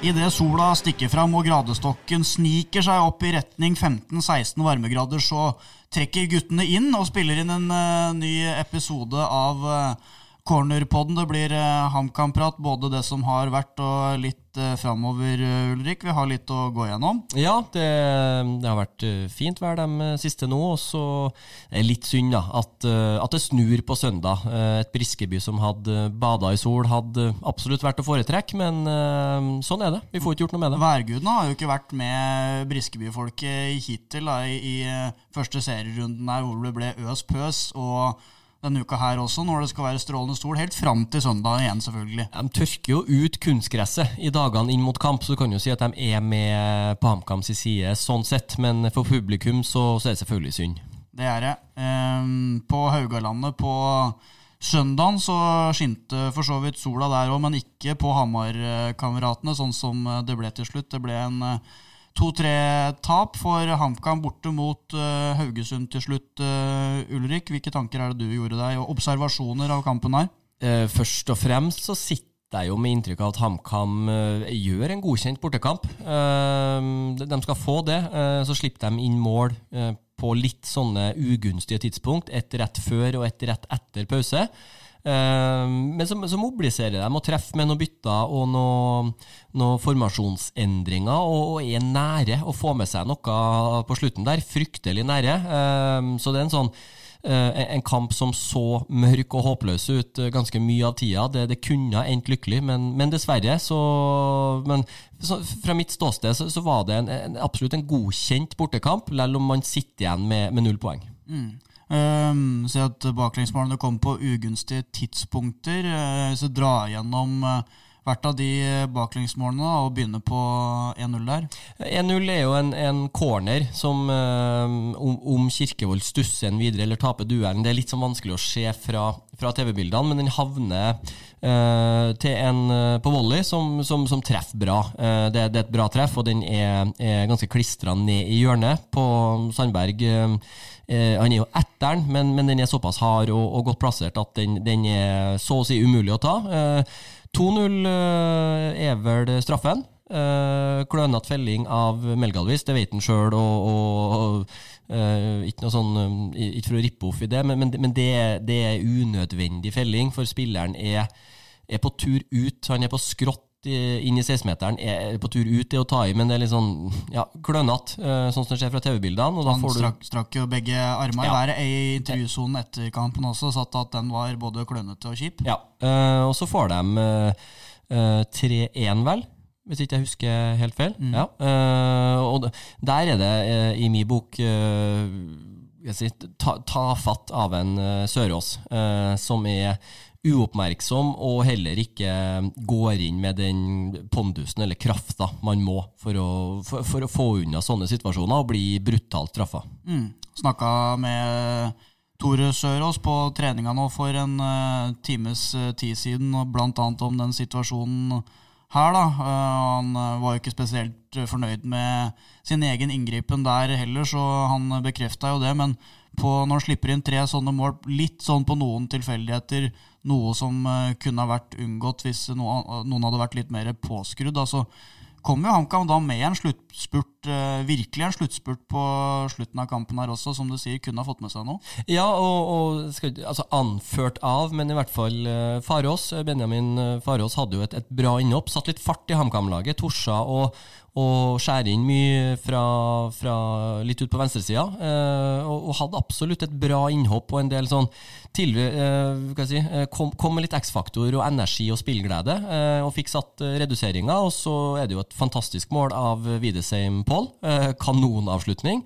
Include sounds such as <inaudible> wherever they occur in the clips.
Idet sola stikker fram og gradestokken sniker seg opp i retning 15-16 varmegrader, så trekker guttene inn og spiller inn en uh, ny episode av uh, Cornerpodden. Det blir uh, HamKam-prat, både det som har vært og litt uh, framover, uh, Ulrik. Vi har litt å gå gjennom. Ja, det, det har vært fint vær de siste nå. Og så er litt synd da, at, at, det snur på søndag. Et Briskeby som hadde bada i sol, hadde absolutt vært å foretrekke, men sånn er det. Vi får ikke gjort noe med det. Værgudene har jo ikke vært med Briskeby-folket hittil da, i, i første serierunden her, hvor det ble øs pøs. og denne uka her også, når det skal være strålende sol, helt fram til søndag igjen, selvfølgelig. De tørker jo ut kunstgresset i dagene inn mot kamp, så du kan jo si at de er med på HamKams side sånn sett, men for publikum så, så er det selvfølgelig synd. Det er det. Ehm, på Haugalandet på søndagen så skinte for så vidt sola der òg, men ikke på Hamar-kameratene, sånn som det ble til slutt. Det ble en 2-3-tap for HamKam borte mot uh, Haugesund til slutt. Uh, Ulrik, hvilke tanker er det du gjorde deg, og observasjoner av kampen her? Uh, først og fremst så sitter jeg jo med inntrykk av at HamKam gjør en godkjent bortekamp. de skal få det. så slipper de inn mål på litt sånne ugunstige tidspunkt. Ett rett før og ett rett etter pause. Ehm, men så, så, mobiliserer de og treffer med noen bytter og noen, noe formasjonsendringer, og, og, er nære å få med seg noe på slutten der. Fryktelig nære. Ehm, så det er en sånn eh, en kamp som så mørk og håpløs ut eh, ganske mye av tida. Det, det kunne endt lykkelig, men, men dessverre så Men så, fra mitt ståsted så, så var det en, en, absolutt en godkjent bortekamp, selv om man sitter igjen med, med null poeng. Mm. Um, Se at baklengsmålene kom på ugunstige tidspunkter. Uh, så dra gjennom uh, hvert av de baklengsmålene og begynne på 1-0 der. 1-0 er jo en, en corner som uh, om, om Kirkevold stusser en videre eller taper duellen. Det er litt sånn vanskelig å se fra, fra TV-bildene, men den havner uh, til en uh, på volley som, som, som treffer bra. Det, det, er et bra treff, og den er, er ganske klistra ned i hjørnet på Sandberg. Uh, han er jo etter men, men, den er såpass hard og, og godt plassert at den, den, er så å si umulig å ta. Eh, 2-0 eh, er vel straffen. Uh, klønete felling av Melgalvis, det vet han sjøl. Og, og, Uh, ikke sånn, um, ikke for å rippe off i det, men, men, men det, det, er unødvendig felling, for spilleren er, er, på tur ut. Han er på skrått inn i 16-meteren er på tur ut det å ta i, men det er litt sånn ja, klønete, eh, sånn som det skjer fra TV-bildene. Han strakk, strakk, jo begge armene ja. i været i intervjusonen etter kampen også, satt at den var både klønete og kjip. Ja, uh, og så får de uh, uh, 3-1, vel? Hvis ikke jeg husker helt feil. Mm. Ja, og der er det i min bok si, ta, ta, fatt av en Sørås, som er uoppmerksom og heller ikke går inn med den pondusen eller krafta man må for å, for, for å få unna sånne situasjoner og bli brutalt traffa. Mm. Snakka med Tore Sørås på treninga nå for en uh, times uh, tid siden, bl.a. om den situasjonen her. da. Uh, han var jo ikke spesielt fornøyd med sin egen inngripen der heller, så han bekrefta jo det. Men på, når han slipper inn tre sånne mål, litt sånn på noen tilfeldigheter, noe som uh, kunne ha vært unngått hvis noen, hadde vært litt mer påskrudd. altså kom jo HamKam da med en sluttspurt, uh, virkelig en sluttspurt på slutten av kampen her også, som du sier, kunne ha fått med seg noe? Ja, og, og skal, altså anført av, men i hvert fall uh, Farås. Benjamin Farås hadde jo et, et bra innhopp. Satt litt fart i HamKam-laget. Torsa og, og skjære inn mye fra, fra litt ut på venstresida. Eh, og, og, hadde absolutt et bra innhopp og en del sånn til, eh, si, eh, kom, kom, med litt X-faktor og energi og spillglede. Eh, og fikk satt eh, reduseringa. Og så er det jo et fantastisk mål av Widesheim Paul. Eh, kanonavslutning.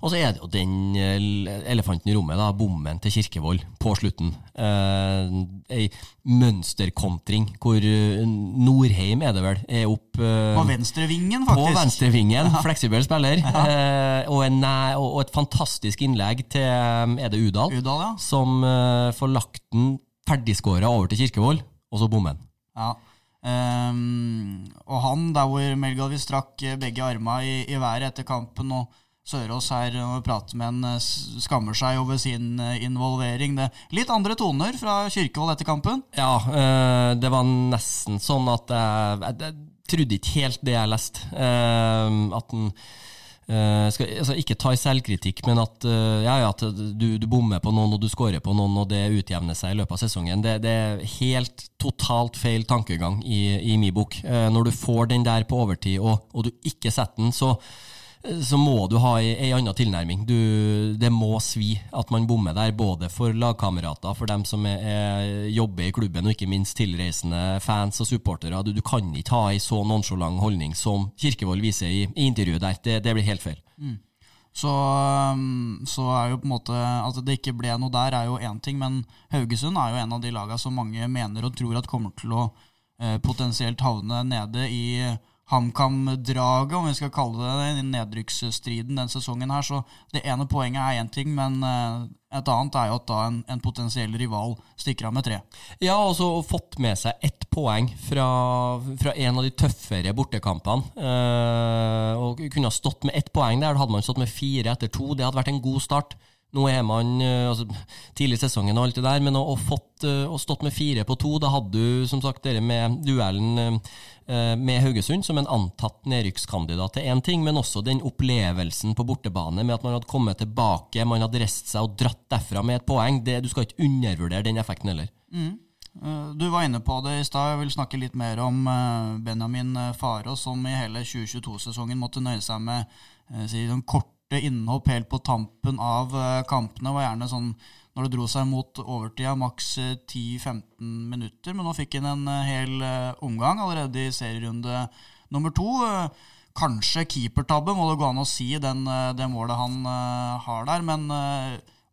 Og så er det jo den eh, elefanten i rommet, da, bommen til Kirkevold på slutten. Eh, ei mønsterkontring hvor eh, Norheim er det vel, er opp eh, På venstrevingen, faktisk. På venstrevingen, <laughs> fleksibel spiller. Eh, og, en, og, et fantastisk innlegg til eh, Er det Udal? Udal ja. Som får lagt den ferdigskåra over til Kirkevold, og så bommen. Ja. Um, og han, der hvor Melgalvi strakk begge armene i, i været etter kampen og Sørås her og prater med en eh, skammer seg over sin eh, involvering. Det litt andre toner fra Kirkevold etter kampen? Ja, eh, det var nesten sånn at jeg, trodde ikke helt det jeg leste. At han skal, altså ikke ta i selvkritikk, men at, ja, ja, at du, du, bommer på noen og du scorer på noen, og det utjevner seg i løpet av sesongen. Det, det er helt totalt feil tankegang i, i min bok. Når du får den der på overtid, og, og du ikke setter den, så så må du ha ei, anna tilnærming. Du, det må svi at man bommer der, både for lagkamerater, for dem som er, er, jobber i klubben, og ikke minst tilreisende fans og supportere. Du, du kan ikke ha ei så nonsjalant holdning som Kirkevold viser i, i intervjuet der. Det, det, blir helt feil. Mm. Så, um, så, er jo på en måte At det ikke ble noe der, er jo én ting, men Haugesund er jo en av de lagene som mange mener og tror at kommer til å eh, potensielt havne nede i HamKam-draget, om vi skal kalle det det, nedrykksstriden den sesongen her. Så det ene poenget er én ting, men eh, et annet er jo at da en, en potensiell rival stikker av med tre. Ja, og så fått med seg ett poeng fra, fra en av de tøffere bortekampene. Eh, og kunne ha stått med ett poeng der. Hadde man stått med fire etter to. Det hadde vært en god start. Nå er man eh, altså, tidlig i sesongen og alt det der, men å, å fått og stått med fire på to, da hadde du som sagt dere med duellen uh, med Haugesund som en antatt nedrykkskandidat til én ting, men også den opplevelsen på bortebane med at man hadde kommet tilbake, man hadde reist seg og dratt derfra med et poeng. Det, du skal ikke undervurdere den effekten heller. Mm. Du var inne på det i stad. Jeg vil snakke litt mer om Benjamin Farås, som i hele 2022-sesongen måtte nøye seg med si, sånn kort korte innhopp helt på tampen av eh, kampene. var gjerne sånn når det dro seg mot overtida, maks 10-15 eh, minutter. Men nå fikk han en eh, hel omgang allerede i serierunde nummer to. Kanskje keepertabbe, må det gå an å si, den, det målet han har der. Men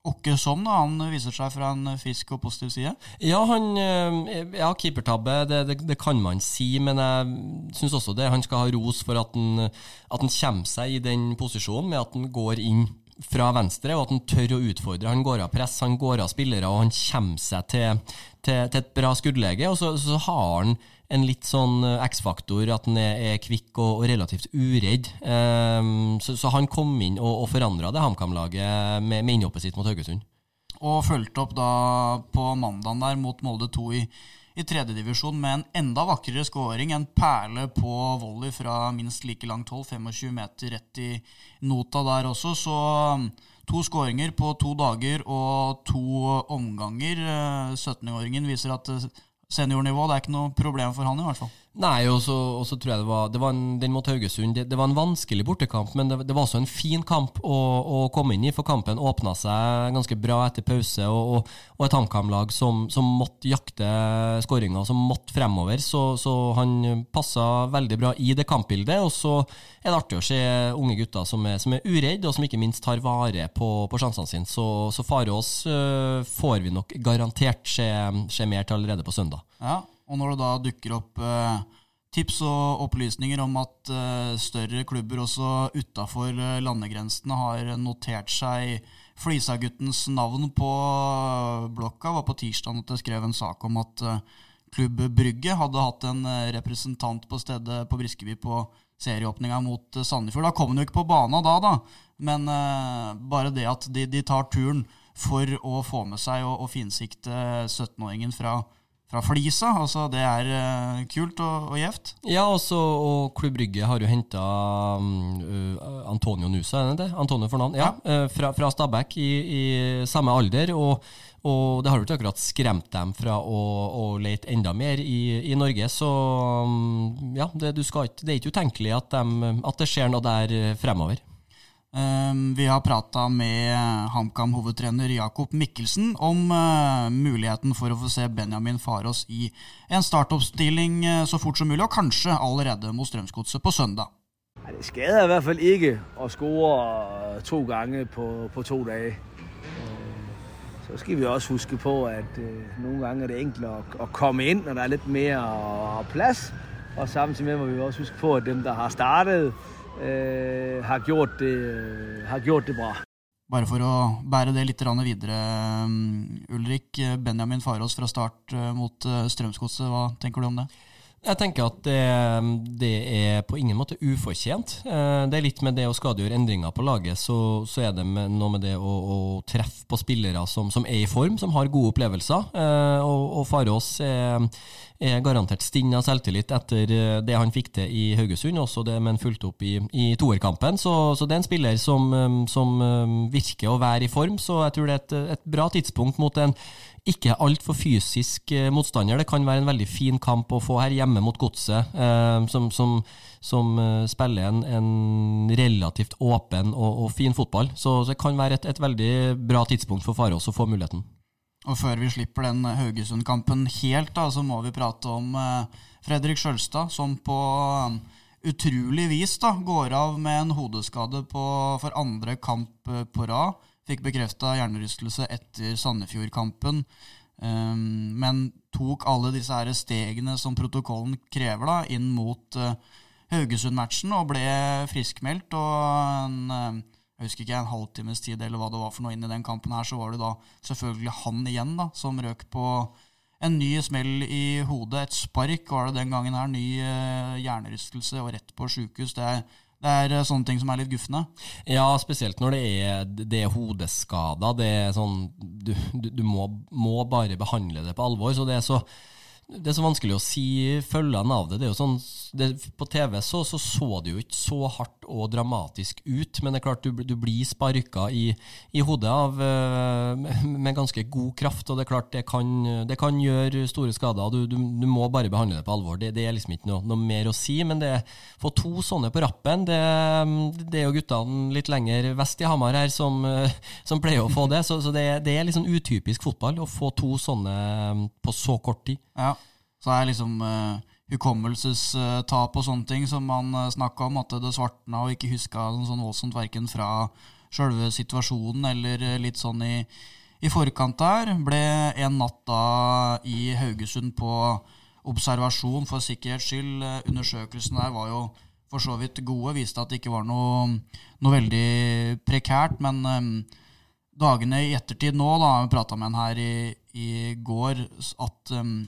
Åkke som, da, han viser seg fra en frisk og positiv side? Ja, han, eh, ja keepertabbe, det, det, det, kan man si, men jeg syns også det. Han skal ha ros for at han, at han kommer seg i den posisjonen med at han går inn fra venstre, og at han tør å utfordre. Han går av press, han går av spillere, og han kommer seg til, til, til et bra skuddlege. Og så, så har han en litt sånn eh, X-faktor, at han er, er kvikk og, og, relativt uredd. Um, så, så, han kom inn og, og forandra det HamKam-laget med, med innhoppet sitt mot Haugesund. Og fulgte opp da på mandagen der mot Molde 2 i, i tredjedivisjon med en enda vakrere skåring. En perle på volley fra minst like langt hold, 25 meter rett i nota der også. Så um, to skåringer på to dager og to omganger. 17-åringen eh, viser at eh, seniornivå. Det er ikke noe problem for han, i hvert fall. Nei, og så, tror jeg det var, det var en, Den mot Haugesund det, det, var en vanskelig bortekamp, men det, det, var også en fin kamp å, å komme inn i. For kampen åpna seg ganske bra etter pause, og, og, og et HamKam-lag som, som, måtte jakte skåringa, som måtte fremover. Så, så han passa veldig bra i det kampbildet. Og så er det artig å se unge gutter som er, som er uredde, og som ikke minst tar vare på, på sjansene sine. Så, så Farås øh, får vi nok garantert se, mer til allerede på søndag. Ja, og når det da dukker opp eh, tips og opplysninger om at eh, større klubber også utafor eh, landegrensene har notert seg Flisa-guttens navn på eh, blokka, var på tirsdag at jeg skrev en sak om at eh, Klubb Brygge hadde hatt en eh, representant på stedet på Briskeby på serieåpninga mot Sandefjord. Da kom han jo ikke på bana da, da, men bare det at de, de, tar turen for å få med seg og, og finsikte 17-åringen fra fra Flisa. altså Det er uh, kult og, og gjevt. Ja, også, og Klubb Brygge har jo henta uh, Antonio Nusa, er det det? Antonio for navn? Ja, ja. Uh, fra, fra Stabæk i, i, samme alder. og og det har jo ikke akkurat skremt dem fra å, å lete enda mer i, i Norge. Så um, ja, det, skal, det, er ikke utenkelig at, dem, at det skjer noe der fremover. Ehm, vi har prata med HamKam-hovedtrener Jakob Mikkelsen om eh, muligheten for å få se Benjamin Farås i en startoppstilling eh, så fort som mulig, og kanskje allerede mot Strømsgodset på søndag. Det skader i hvert fall ikke å skåre to ganger på, på to dager. Så skal vi også huske på at noen ganger er det enklere å, å komme inn når det er litt mer plass. Og samtidig må vi også huske på at dem som har startet Eh, har gjort, det, eh, har gjort det bra. Bare for å bære det litt videre, mm, Ulrik. Benjamin Farås fra start eh, mot Strømsgodset, hva tenker du om det? Jeg tenker at det, det, er på ingen måte ufortjent. Eh, det er litt med det å skadegjøre endringer på laget, så, så er det med, noe med det å, å treffe på spillere som, som, er i form, som har gode opplevelser. Eh, og, og Farås er, er, garantert stinn av selvtillit etter eh, det han fikk til i Haugesund, også det men fulgte opp i, i toerkampen. Så, så, det er en spiller som, som virker å være i form, så jeg tror det er et, et bra tidspunkt mot en ikke altfor fysisk eh, motstander. Det kan være en veldig fin kamp å få her hjemme mot Godset, eh, som, som, som uh, spiller en, en, relativt åpen og, og, fin fotball. Så, det kan være et, et veldig bra tidspunkt for Farås å få muligheten. Og før vi slipper den Haugesund-kampen helt, da, så må vi prate om Fredrik Sjølstad, som på utrolig vis da, går av med en hodeskade på, for andre kamp på rad. Fikk bekrefta hjernerystelse etter Sandefjord-kampen. Um, men tok alle disse her stegene som protokollen krever, da, inn mot uh, Haugesund-matchen og ble friskmeldt. Og en, uh, jeg husker ikke en halvtimes tid eller hva det var for noe inn i den kampen her, så var det da selvfølgelig han igjen da, som røk på en ny smell i hodet. Et spark var det den gangen her. Ny uh, hjernerystelse og rett på sjukehus. Det det er eh, sånne ting som er litt gufne. Ja, spesielt når det er, det er hodeskader. Det er sånn, du, du, du må, må, bare behandle det på alvor. så det er så det er så vanskelig å si følgene av det. det er jo sånn, det, på TV så, så, så det jo ikke så hardt og dramatisk ut, men det er klart du, du blir sparka i, i hodet av, eh, med ganske god kraft. og Det er klart det kan, det kan gjøre store skader. Du, du, du, må bare behandle det på alvor. Det, er liksom ikke noe, noe, mer å si. Men det få to sånne på rappen, det, er jo guttene litt lenger vest i Hamar her som, som pleier å få det. Så, så det, er sånn utypisk fotball å få to sånne på så kort tid. Ja. Så det er liksom uh, hukommelsestap og sånne ting som man uh, eh, snakka om, at det svartna og ikke huska sånn voldsomt verken fra sjølve situasjonen eller uh, litt sånn i, i forkant der. Ble en natt da i Haugesund på observasjon for sikkerhets skyld. Undersøkelsen der var jo for så vidt gode, viste at det ikke var noe, noe veldig prekært. Men um, dagene i ettertid nå, da, vi prata med en her i, i går, at um,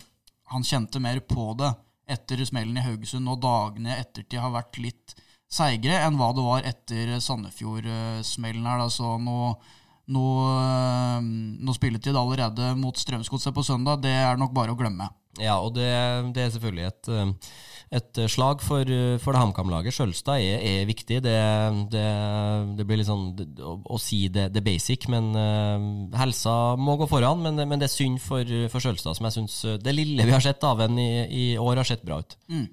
han kjente mer på det etter smellen i Haugesund, og dagene i ettertid har vært litt seigere enn hva det var etter Sandefjord-smellen her. Da. Så nå, noe, noe spilletid allerede mot Strømsgodset på søndag, det er nok bare å glemme. Ja, og det, det er selvfølgelig et et eh, slag for, eh, for det HamKam-laget. Sjølstad er, er, viktig. Det, det, det, blir litt sånn å, å si det, basic, men uh, helsa må gå foran. Men, men, det er synd for, for Sjølstad, som jeg syns det lille vi har sett av ham i, i, år, har sett bra ut. Mm.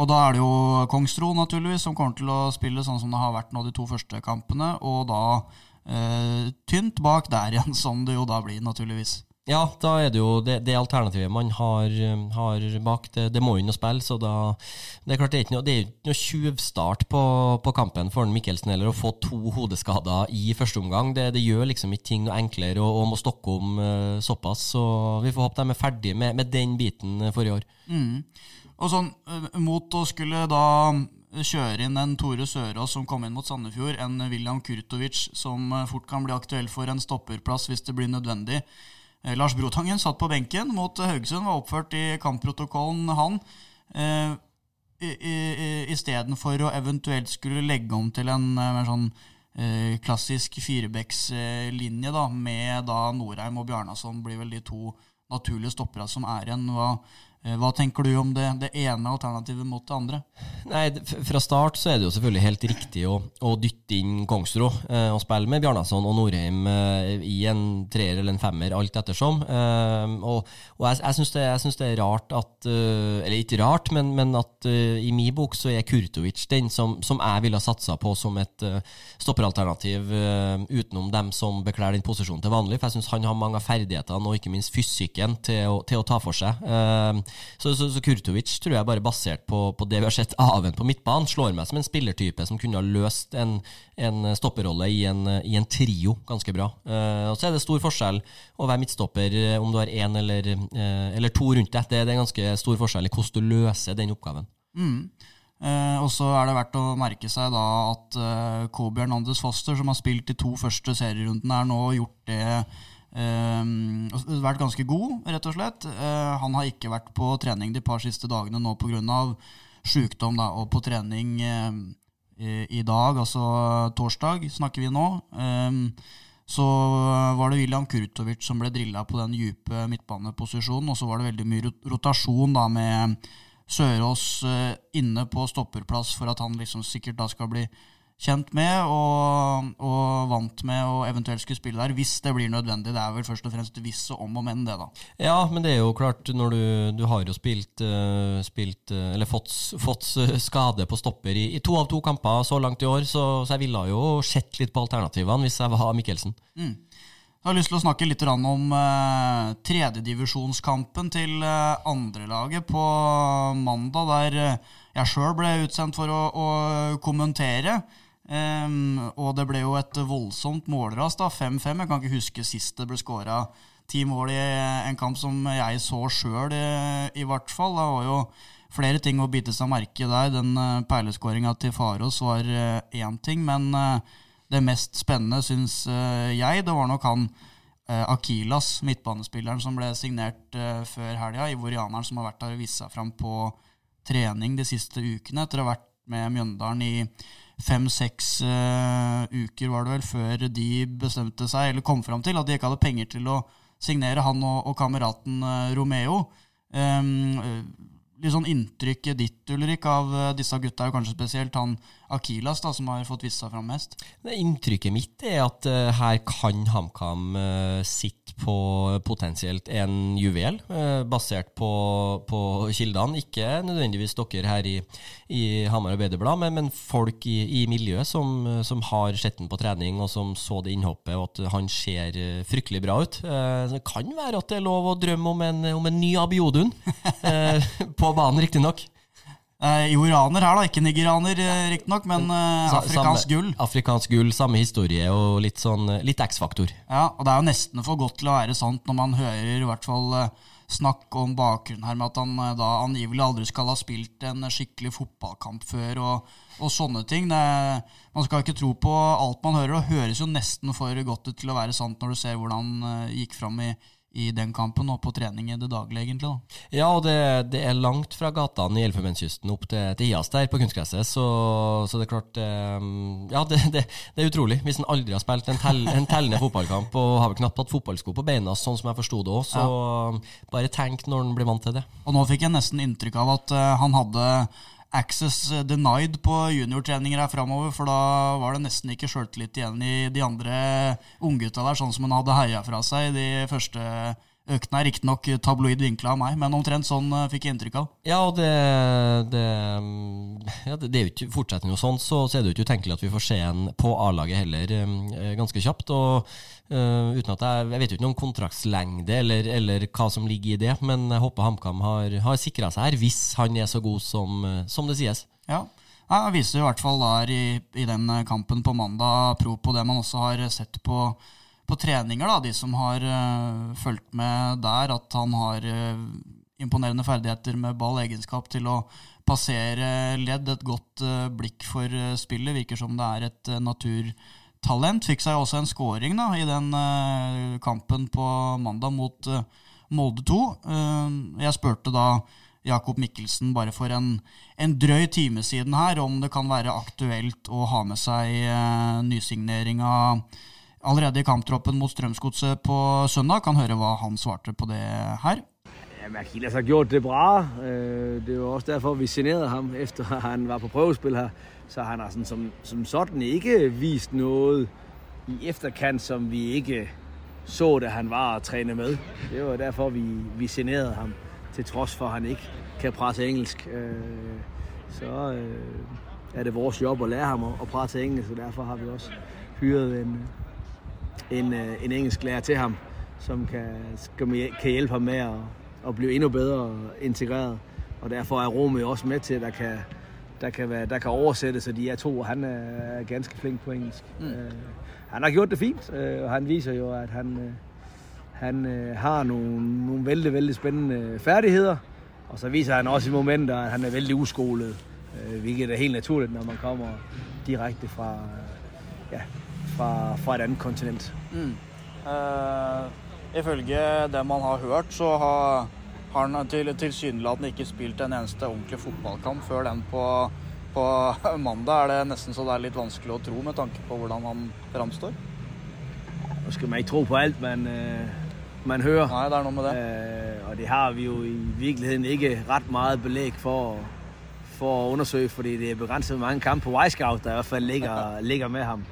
Og da er det jo Kongstro naturligvis som kommer til å spille sånn som det har vært nå de to første kampene, og da uh, tynt bak der igjen, <laughs> som det jo da blir, naturligvis. Ja, da er det jo det, det alternativet man har, har bak. Det, det, må inn og spille, så da Det er klart det er ikke noe, det er ikke noe tjuvstart på, på, kampen for Mikkelsen heller å få to hodeskader i første omgang. Det, det gjør liksom ikke ting noe enklere og, og må stokke om uh, såpass. Så vi får håpe de er ferdige med, med den biten for i år. Mm. Og sånn mot å skulle da kjøre inn en Tore Sørås som kom inn mot Sandefjord, en William Kurtovic som fort kan bli aktuell for en stopperplass hvis det blir nødvendig. Eh, Lars Brotangen satt på benken mot Haugesund, var oppført i kampprotokollen, han. Eh, Istedenfor å eventuelt skulle legge om til en eh, mer sånn eh, klassisk firebeckslinje med da Norheim og Bjarnason blir vel de to naturlige stoppere som er igjen. Eh, hva tenker du om det, det, ene alternativet mot det andre? Nei, Fra start så er det jo selvfølgelig helt riktig å, å dytte inn Kongsro eh, og spille med Bjarnason og Norheim eh, i en treer eller en femmer, alt ettersom. Eh, og, og, jeg, jeg syns det, det, er rart at uh, Eller ikke rart, men, men at uh, i min bok så er Kurtovic den som, som jeg ville ha satsa på som et uh, stopperalternativ utenom dem som bekler den posisjonen til vanlig. For jeg syns han har mange av ferdighetene og ikke minst fysikken til å, til å ta for seg. Så, så, så, Kurtovic tror jeg bare basert på, på det vi har sett av på midtbanen, slår meg som en spillertype som kunne ha løst en, en stopperrolle i en, i en, trio ganske bra. Uh, og Så er det stor forskjell å være midtstopper eh, om du har én eller, uh, eller, to rundt deg. Det, det, er ganske stor forskjell i hvordan du løser den oppgaven. Mm. Uh, og så er det verdt å merke seg da at uh, Kobe Hernandez Foster, som har spilt de to første serierundene, er nå gjort det Um, vært ganske god, rett og slett. Uh, han har ikke vært på trening de par siste dagene nå pga. sjukdom, da, og på trening uh, i, i, dag, altså torsdag, snakker vi nå. Um, så var det William Kurtovic som ble drilla på den dype midtbaneposisjonen, og så var det veldig mye rotasjon da med Sørås uh, inne på stopperplass for at han liksom sikkert da skal bli kjent med og, og, vant med å eventuelt skulle spille der, hvis det blir nødvendig. Det er vel først og fremst hvis og om og men, det, da. Ja, men det er jo klart, når du, du har jo spilt, uh, spilt uh, Eller fått, fått, skade på stopper i, i, to av to kamper så langt i år, så, så jeg ville jo sett litt på alternativene hvis jeg var Mikkelsen. Mm. Jeg har lyst til å snakke litt om tredjedivisjonskampen til uh, andrelaget på mandag, der jeg sjøl ble utsendt for å, å kommentere. Um, og det ble jo et voldsomt målras, 5-5. Jeg kan ikke huske sist det ble skåra ti mål i en kamp som jeg så sjøl, i, i hvert fall. Det var jo flere ting å bite seg merke der. Den uh, perleskåringa til Farås var uh, ting, men uh, det mest spennende, syns uh, jeg, det var nok han Akilas, midtbanespilleren som ble signert før helga. Ivorianeren som har vært der og vist seg fram på trening de siste ukene, etter å ha vært med Mjøndalen i fem-seks uh, uker, var det vel, før de bestemte seg, eller kom fram til, at de ikke hadde penger til å signere han og, og kameraten uh, Romeo. Um, litt sånn inntrykket ditt, Ulrik, av disse gutta, og kanskje spesielt han Akilas, da, som har fått vist seg fram mest? Inntrykket mitt er at uh, her kan HamKam uh, sitte på potensielt en juvel, uh, basert på, på, kildene. Ikke nødvendigvis dere her i, i Hamar Arbeiderblad, men, men folk i, i miljøet som, som, har sett ham på trening, og som så det innhoppet, og at han ser fryktelig bra ut. det kan være at det er lov å drømme om en, om en ny Abiodun <laughs> på banen, riktignok. Eh, iraner her, da. Ikke nigeraner, eh, riktignok, men eh, afrikansk gull. Afrikansk gull, samme historie og litt sånn litt X-faktor. Ja, og det er jo nesten for godt til å være sant når man hører i hvert fall snakk om bakgrunnen her med at han da angivelig aldri skal ha spilt en skikkelig fotballkamp før, og, og sånne ting. Det, man skal ikke tro på alt man hører, og høres jo nesten for godt ut til å være sant når du ser hvordan han gikk fram i i den kampen og på trening i det daglige, egentlig. da. Ja, og det, det er langt fra gatene i Elfenbenskysten opp til, til IAS der på kunstgresset, så, så, det er klart um, Ja, det, det, det, er utrolig. Hvis en aldri har spilt en, tell, en tellende fotballkamp og har vel knapt hatt fotballsko på beina, sånn som jeg forsto det òg, så ja. bare tenk når en blir vant til det. Og nå fikk jeg nesten inntrykk av at uh, han hadde access denied på juniortreninger her framover, for da var det nesten ikke sjøltillit igjen i de andre unggutta der, sånn som han hadde heia fra seg de første øktene. er Riktignok tabloid vinkla av meg, men omtrent sånn uh, fikk jeg inntrykk av. Ja, og det, det, ja, det, det er ikke fortsetter jo sånn, så, så, er det jo ikke utenkelig at vi får se en på A-laget heller um, ganske kjapt. og Uh, uten at jeg, jeg vet jo ikke noe om kontraktslengde eller, eller, hva som ligger i det, men jeg håper HamKam har, har sikra seg her, hvis han er så god som, eh, som det sies. Ja, Han viser i hvert fall der i, i, den kampen på mandag, pro på det man også har sett på, på treninger, da, de som har uh, fulgt med der, at han har uh, imponerende ferdigheter med ball, egenskap til å passere ledd, et godt uh, blikk for spillet. Virker som det er et naturtalent. Fikk seg også en scoring da, i den uh, kampen på mandag mot uh, Molde 2. Uh, eh, jeg spurte da Jakob Mikkelsen bare for en, en, drøy time siden her om det kan være aktuelt å ha med seg uh, nysigneringa allerede i kamptroppen mot Strømsgodset på søndag. Kan høre hva han svarte på det her. Akilas har gjort det bra. Det var også derfor vi signerte ham etter han var på prøvespill her. Så han har sånn, som, som sådan ikke vist noe i efterkant, som vi ikke så, da han var å trene med. Det var derfor, vi, vi generede ham, til trods for, at han ikke kan prate engelsk. Øh, så øh, er det vår jobb å lære ham å prate engelsk, og derfor har vi også hyret en, en, øh, en engelsk lærer til ham, som kan, kan hjælpe ham med at, at blive endnu bedre integreret. Og derfor er Rome også med til, at der kan, der kan, være, der kan oversætte, og de er to, og han er ganske flink på engelsk. Mm. Uh, han har gjort det fint, uh, og han viser jo, at han, uh, han uh, har nogle, nogle vældig, vældig spændende færdigheder. Og så viser han også i momenter, at han er vældig uskolet, uh, hvilket er helt naturligt, når man kommer direkte fra, uh, ja, fra, fra et andet kontinent. Mm. Uh, ifølge det man har hørt, så har, har han til, tilsynelatende ikke spilt en eneste ordentlig fotballkamp før den på, på <laughs> mandag. Er det nesten så det er litt vanskelig å tro med tanke på hvordan han framstår? Nå skal man ikke tro på alt, man, øh, man hører. Nei, det er noe med det. Uh, og det har vi jo i virkeligheten ikke rett mye belegg for, for å undersøge, fordi det er begrenset hvor mange kampe på Weisgaard, der i hvert fall ligger, <laughs> ligger med ham.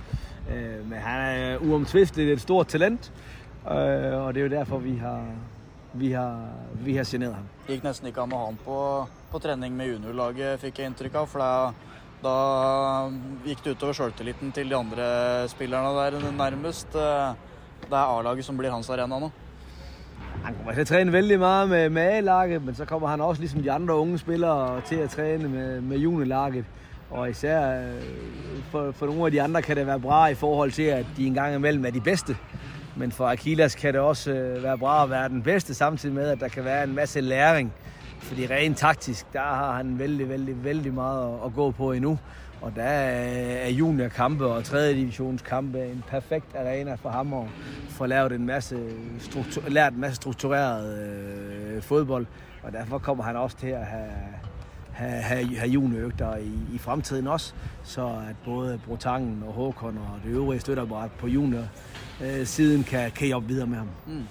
Øh, men han er uomtvisteligt et stort talent, øh, og det er jo derfor, vi har, vi har, vi har generet ham. Det gikk nesten ikke an å ha ham på, på trening med juniorlaget, fikk jeg inntrykk av. For da, da gikk det utover sjøltilliten til de andre spillerne der nærmest. Det er A-laget som blir hans arena nå. Han kommer til å trene veldig mye med, med A-laget, men så kommer han også liksom de andre unge spillere til å trene med, med juniorlaget. Og især øh, for, for nogle af de andre kan det være bra i forhold til, at de engang imellem er de bedste. Men for Akilas kan det også øh, være bra at være den bedste, samtidig med, at der kan være en masse læring. Fordi rent taktisk, der har han vældig, vældig, vældig meget at, gå på endnu. Og der er juniorkampe og 3. divisionskampe en perfekt arena for ham at få lavet en masse lært en masse struktureret øh, fodbold. Og derfor kommer han også til at have, have, have, have juniorøgter i, i fremtiden også. Så at både Brotangen og Håkon og det øvrige støtteapparat på junior øh, siden kan, kan jobbe videre med ham. Mm.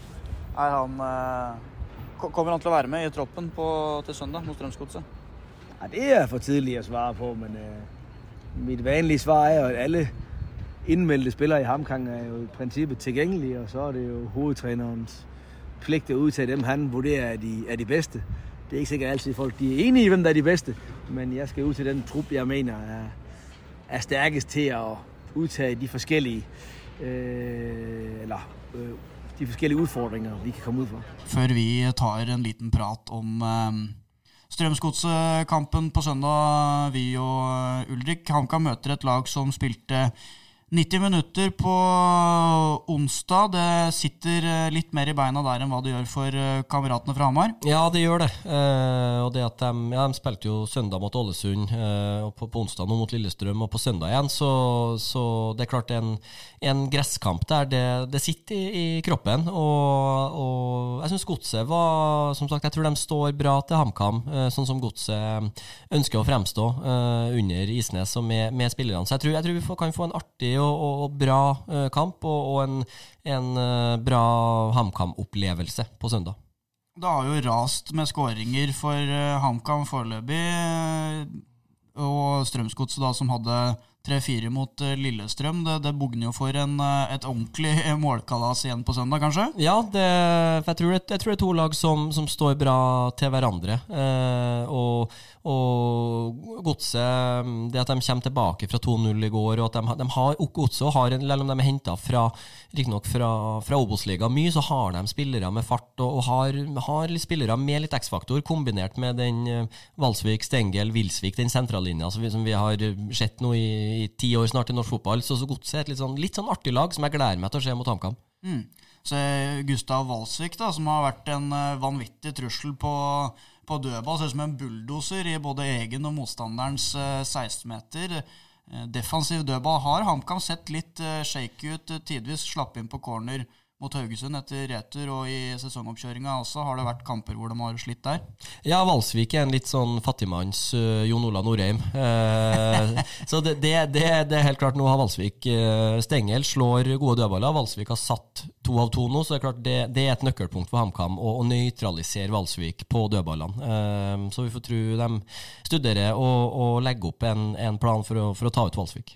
Er han, øh, kommer han til å være med i troppen på, til søndag mot Strømsgodset? Ja, det er for tidlig å svare på, men øh, mitt vanlige svar er at alle innmeldte spillere i HamKang er jo i princippet tilgjengelige, og så er det jo hovedtrenerens plikt å uttage dem, han vurderer er de, er de bedste. Det er ikke sikkert altid folk de er enige i, hvem der er de bedste, men jeg skal ud til den trup, jeg mener er, er stærkest til at udtage de forskellige, øh, eller øh, de forskellige udfordringer, vi kan komme ud for. Før vi tar en liten prat om øh, Strømsgodset-kampen på søndag, vi og Ulrik. HamKam møter et lag som spilte 90 minutter på onsdag. Det sitter litt mer i beina der enn hva det gjør for kameratene fra Hamar? Ja, det gjør det. Eh, og det at de, ja, de spilte jo søndag mot Ålesund, eh, og på, på, onsdag nå mot Lillestrøm, og på søndag igjen. Så, så det er klart en, en gresskamp der, det, det sitter i, i, kroppen. Og, og jeg syns Godset var Som sagt, jeg tror de står bra til HamKam, eh, sånn som Godset ønsker å fremstå eh, under Isnes og med, med spillerne. Så jeg tror, jeg tror vi får, kan få en artig og, og bra uh, kamp, og, og en, en uh, bra HamKam-opplevelse på søndag. Det har jo rast med skåringer for uh, HamKam foreløpig. Og Strømsgodset, som hadde 3-4 mot Lillestrøm. Det, det bugner jo for en, et ordentlig <laughs> målkalas igjen på søndag, kanskje? Ja, det, jeg, tror det, jeg, tror det, er to lag som, som står bra til hverandre. Eh, og, og Godset Det at de kommer tilbake fra 2-0 i går, og at de, de har Godset har, selv om de er henta fra riktignok fra, fra Obos-ligaen mye, så har de spillere med fart og, og har, har spillere med litt X-faktor, kombinert med den uh, Valsvik, Stengel, Wilsvik, den sentrallinja som, som vi har sett nå i i ti år snart i norsk fotball. Så, så Godset er et litt sånn, litt sånn artig lag som jeg gleder meg til å se mot HamKam. Mm. Så Gustav Walsvik, da, som har vært en uh, vanvittig trussel på, på dødball, ser ut som en bulldoser i både egen og motstanderens uh, 16-meter. Uh, defensiv dødball har HamKam sett litt shaky ut, tidvis slapp inn på corner mot Haugesund etter retur, og i sesongoppkjøringa også har det vært kamper hvor de har slitt der. Ja, Valsvik er en litt sånn fattigmanns uh, Jon Ola Norheim. Uh, <laughs> så det, det, det, det, er helt klart, nå har Valsvik uh, Stengel slår gode dødballer. Valsvik har satt to av to nå, så det er klart det, er et nøkkelpunkt for HamKam å, å nøytralisere Valsvik på dødballene. så vi får tro de studerer og, og legger opp en, en plan for å, for å ta ut Valsvik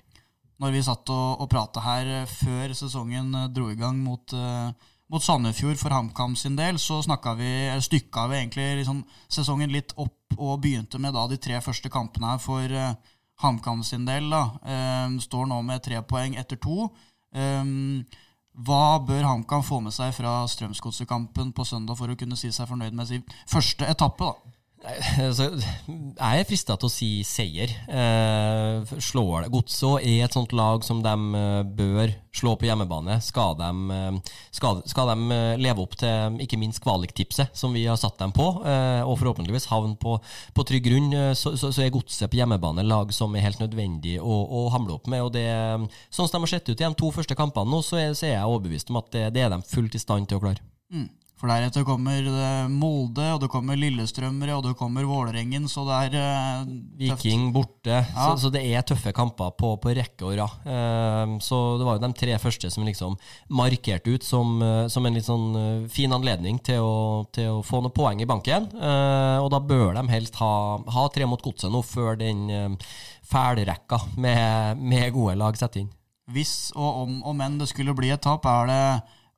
når vi satt og, og prata her eh, før sesongen eh, dro i gang mot, uh, mot Sandefjord for HamKam sin del, så vi, stykka vi egentlig liksom sesongen litt opp og begynte med da de tre første kampene her for HamKam sin del. da. Står nå med tre poeng etter to. Hva bør HamKam få med seg fra Strømsgodset-kampen på søndag for å kunne si seg fornøyd med sin første etappe? da? <laughs> Altså, jeg er frista til å si seier. Eh, slår det Godset er et sånt lag som de eh, bør slå på hjemmebane. Skal de, eh, skal, skal de eh, leve opp til ikke minst kvaliktipset som vi har satt dem på, eh, og forhåpentligvis havne på, på trygg grunn, så, så, så, er Godset på hjemmebane lag som er helt nødvendig å, å hamle opp med. og det, Sånn som de har sett ut i de to første kampene nå, så er, så er jeg overbevist om at det, det er de fullt i stand til å klare. Mm. For deretter kommer Molde, og det kommer Lillestrømmere, og det kommer Vålerengen, så det er uh, Viking borte. Ja. Så, så, det er tøffe kamper på, på rekke og rad. Uh, så det var jo de tre første som liksom markerte ut som, uh, som en litt sånn fin anledning til å, til å, få noen poeng i banken. og da bør de helst ha, ha tre mot godset nå, før den uh, fælrekka med, med gode lag setter inn. Hvis og om og men det skulle bli et tap, er det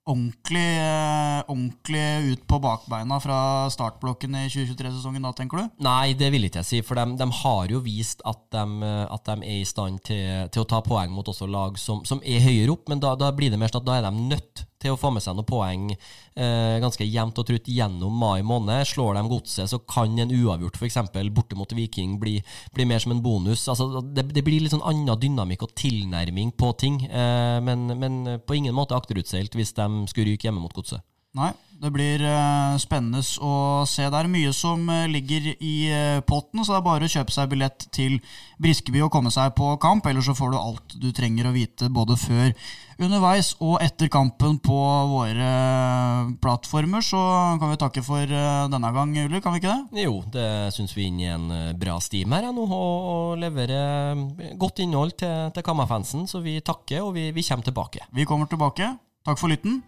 ordentlig, eh, ordentlig ut på bakbeina fra startblokken i 2023-sesongen da, tenker du? Nei, det vil ikke jeg si. For de, de har jo vist at de, at de, er i stand til, til, å ta poeng mot også lag som, som er høyere opp, men da, da, blir det mer sånn at da er de nødt til å få med seg noen poeng eh, ganske jevnt og trutt gjennom mai måned. Slår de godset, så kan en uavgjort f.eks. borte mot Viking bli, bli, mer som en bonus. Altså, det, det, blir litt sånn annen dynamikk og tilnærming på ting, eh, men, men, på ingen måte akterutseilt hvis de skulle ryke hjemme mot godset. Nei, det blir uh, spennende å se. Det er mye som uh, ligger i uh, potten, så det er bare å kjøpe seg billett til Briskeby og komme seg på kamp. Ellers så får du alt du trenger å vite både før, underveis og etter kampen på våre plattformer. Så kan vi takke for denne gang, Ulrik, kan vi ikke det? Jo, det syns vi er inne i en bra steam her nå, og leverer godt innhold til, til Kammerfansen. Så vi takker, og vi, vi kommer tilbake. Vi kommer tilbake. Takk for lytten.